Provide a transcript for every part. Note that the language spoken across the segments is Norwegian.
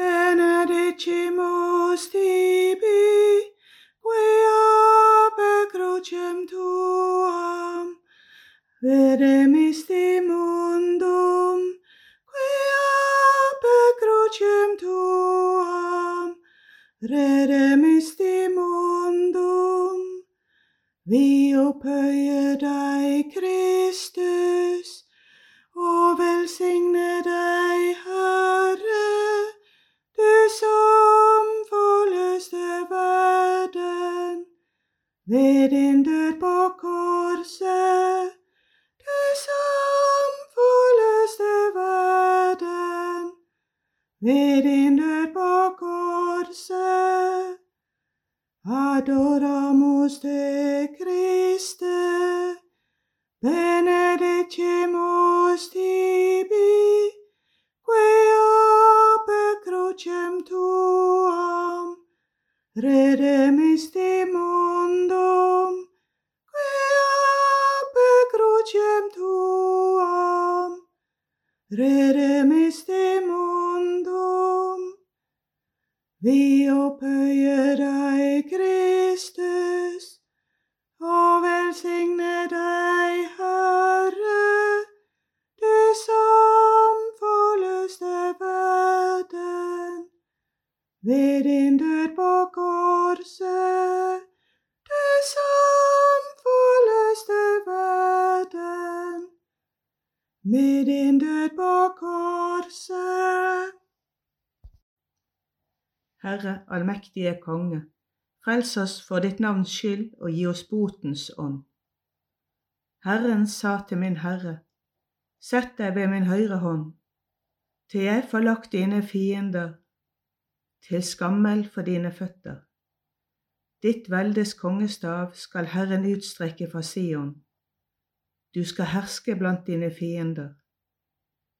benedicimus tibi, quia per crucem tuam, vedemisti mundum, Vedindur på korset, det samfulleste verden. Vedindur på korset, adoramus te Christe, benedicimus tibi, quae ape crucem tuam, redemistimo redemisti mundum. Vi opphøyer deg, Kristus, og velsigne deg, Herre, du som forløste verden ved din død på korset, du som på korset. Herre allmektige Konge, frels oss for ditt navns skyld og gi oss botens ånd. Herren sa til min Herre, sett deg ved min høyre hånd, til jeg får lagt dine fiender til skammel for dine føtter. Ditt veldes kongestav skal Herren utstrekke fra Sion. Du skal herske blant dine fiender.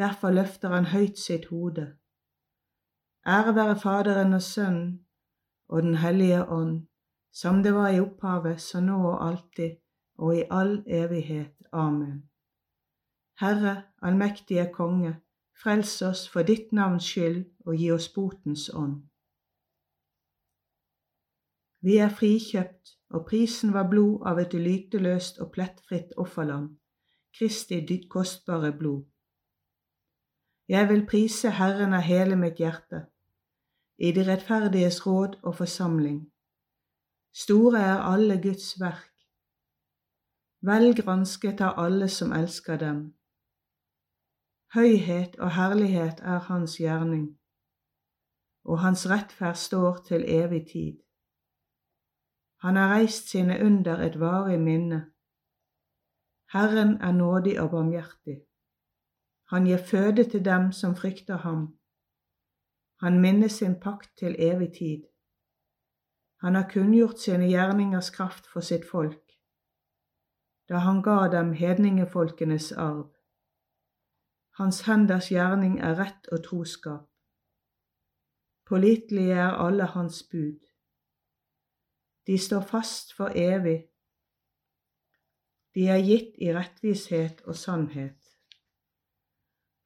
Derfor løfter han høyt sitt hode. Ære være Faderen og Sønnen og Den hellige ånd, som det var i opphavet, så nå og alltid, og i all evighet. Amen. Herre, allmektige Konge, frels oss for ditt navns skyld og gi oss botens ånd. Vi er frikjøpt, og prisen var blod av et lyteløst og plettfritt offerlam, Kristi kostbare blod. Jeg vil prise Herren av hele mitt hjerte, i de rettferdiges råd og forsamling. Store er alle Guds verk, vel gransket av alle som elsker dem. Høyhet og herlighet er hans gjerning, og hans rettferd står til evig tid. Han har reist sine under et varig minne. Herren er nådig og barmhjertig. Han gir føde til dem som frykter ham. Han minner sin pakt til evig tid. Han har kunngjort sine gjerningers kraft for sitt folk, da han ga dem hedningefolkenes arv. Hans henders gjerning er rett og troskap. Pålitelige er alle hans bud. De står fast for evig. De er gitt i rettvishet og sannhet.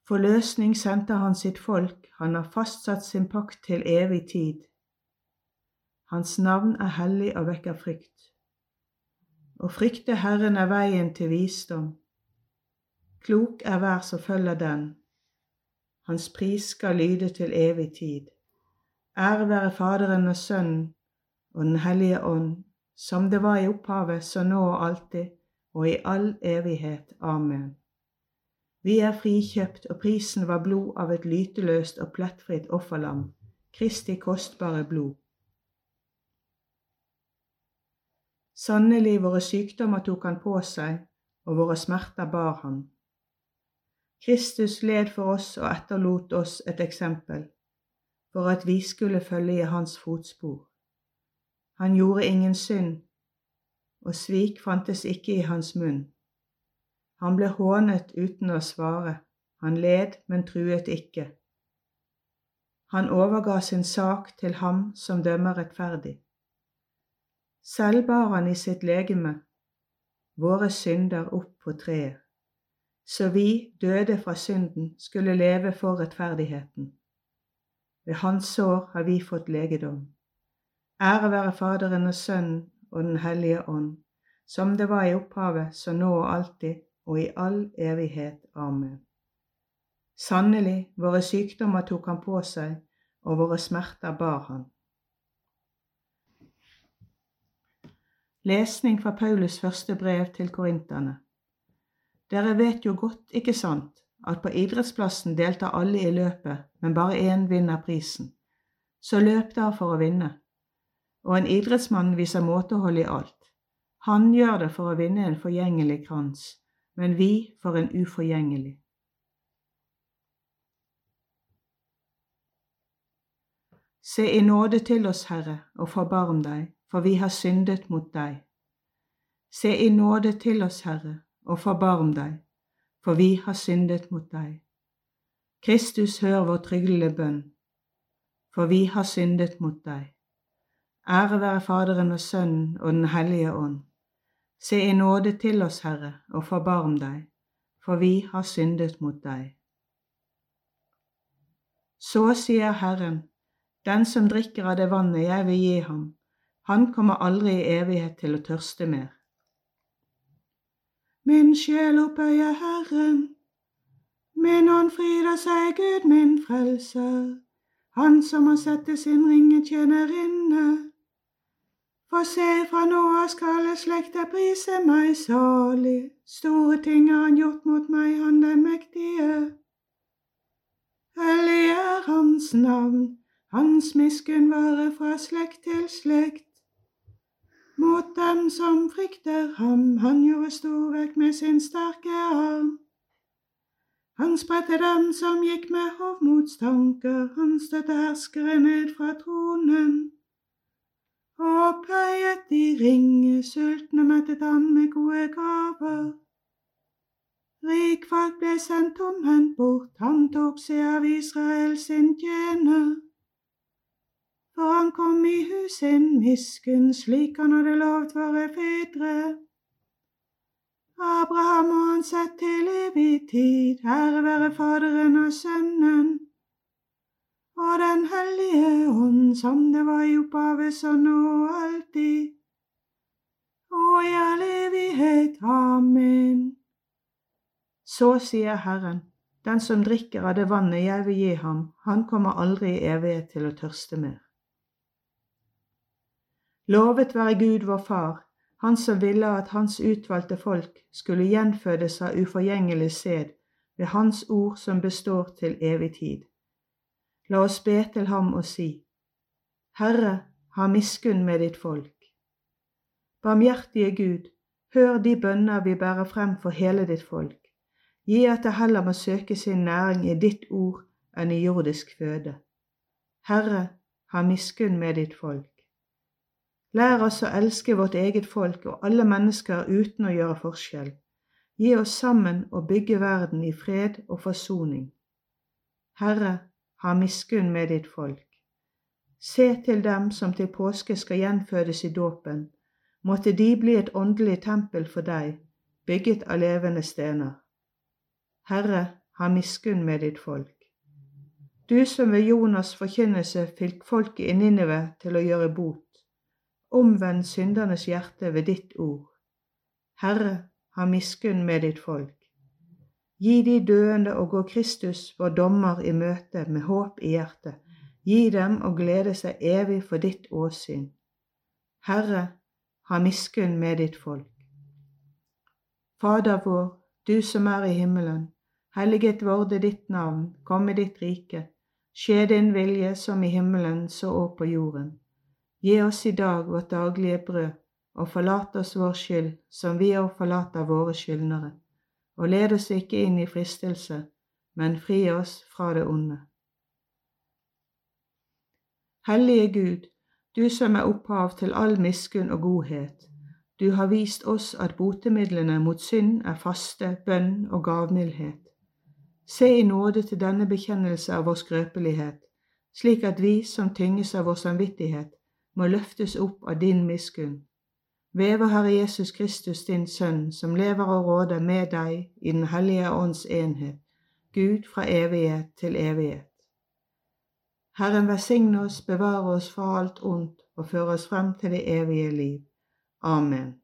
For løsning sendte han sitt folk, han har fastsatt sin pakt til evig tid. Hans navn er hellig og vekker frykt. Å frykte Herren er veien til visdom. Klok er hver som følger den. Hans pris skal lyde til evig tid. Ære være Faderen og Sønnen og Den hellige ånd, som det var i opphavet, så nå og alltid, og i all evighet. Amen. Vi er frikjøpt, og prisen var blod av et lyteløst og plettfritt offerlam, Kristi kostbare blod. Sannelig, våre sykdommer tok han på seg, og våre smerter bar han. Kristus led for oss og etterlot oss et eksempel, for at vi skulle følge i hans fotspor. Han gjorde ingen synd, og svik fantes ikke i hans munn. Han ble hånet uten å svare, han led, men truet ikke. Han overga sin sak til ham som dømmer rettferdig. Selv bar han i sitt legeme våre synder opp på treet, så vi, døde fra synden, skulle leve for rettferdigheten. Ved hans sår har vi fått legedom. Ære være Faderen og Sønnen og Den hellige ånd, som det var i opphavet, så nå og alltid, og i all evighet. Amen. Sannelig, våre sykdommer tok han på seg, og våre smerter bar han. Lesning fra Paulus første brev til korinterne. Dere vet jo godt, ikke sant, at på idrettsplassen deltar alle i løpet, men bare én vinner prisen. Så løp da for å vinne. Og en idrettsmann viser måtehold i alt. Han gjør det for å vinne en forgjengelig krans, men vi for en uforgjengelig. Se i nåde til oss, Herre, og forbarm deg, for vi har syndet mot deg. Se i nåde til oss, Herre, og forbarm deg, for vi har syndet mot deg. Kristus, hør vår tryglende bønn, for vi har syndet mot deg. Ære være Faderen og Sønnen og Den hellige ånd Se i nåde til oss, Herre, og forbarm deg, for vi har syndet mot deg. Så sier Herren, den som drikker av det vannet jeg vil gi ham, han kommer aldri i evighet til å tørste mer. Min sjel opphøyer Herren, min ånd fryder seg Gud min frelser, han som har sett sin ringe tjenerinne for se, fra nå av skal slekta prise meg salig. Store ting har han gjort mot meg, han den mektige. Hellig er hans navn, hans miskunn varer fra slekt til slekt. Mot dem som frykter ham, han gjorde storverk med sin sterke arm. Han spredte dem som gikk med hovmodstanker, han støtte herskere ned fra tronen og pløyet de ringe, sultne møttet han med gode gaver. Rikfolk ble sendt tomhendt bort, han tok seg av Israel sin tjener. For han kom i hus sin miskunn, slik han hadde lovt våre fedre. Abraham og han sett til evig tid, ære være Faderen og Sønnen og Den hellige ånd, som det var i opphavet, så nå og alltid, og i all evighet. Amen. Så sier Herren, den som drikker av det vannet jeg vil gi ham, han kommer aldri i evighet til å tørste mer. Lovet være Gud vår Far, Han som ville at Hans utvalgte folk skulle gjenfødes av uforgjengelig sæd ved Hans ord som består til evig tid. La oss be til ham og si, Herre, ha miskunn med ditt folk. Barmhjertige Gud, hør de bønner vi bærer frem for hele ditt folk. Gi at det heller må søke sin næring i ditt ord enn i jordisk føde. Herre, ha miskunn med ditt folk. Lær oss å elske vårt eget folk og alle mennesker uten å gjøre forskjell. Gi oss sammen å bygge verden i fred og forsoning. Herre, ha miskunn med ditt folk. Se til dem som til påske skal gjenfødes i dåpen, måtte de bli et åndelig tempel for deg, bygget av levende stener. Herre, ha miskunn med ditt folk. Du som ved Jonas' forkynnelse fikk folket i Ninive til å gjøre bot, omvend syndernes hjerte ved ditt ord. Herre, ha miskunn med ditt folk. Gi de døende å gå Kristus, vår dommer, i møte med håp i hjertet. Gi dem å glede seg evig for ditt åsyn. Herre, ha miskunn med ditt folk. Fader vår, du som er i himmelen. Helliget vorde ditt navn, komme ditt rike. Skje din vilje som i himmelen, så òg på jorden. Gi oss i dag vårt daglige brød, og forlat oss vår skyld, som vi òg forlater våre skyldnere. Og led oss ikke inn i fristelse, men fri oss fra det onde. Hellige Gud, du som er opphav til all miskunn og godhet, du har vist oss at botemidlene mot synd er faste, bønn og gavmildhet. Se i nåde til denne bekjennelse av vår skrøpelighet, slik at vi som tynges av vår samvittighet, må løftes opp av din miskunn. Ved vår Herre Jesus Kristus, din Sønn, som lever og råder med deg i Den hellige ånds enhet, Gud fra evighet til evighet. Herren velsigne oss, bevare oss fra alt ondt og føre oss frem til det evige liv. Amen.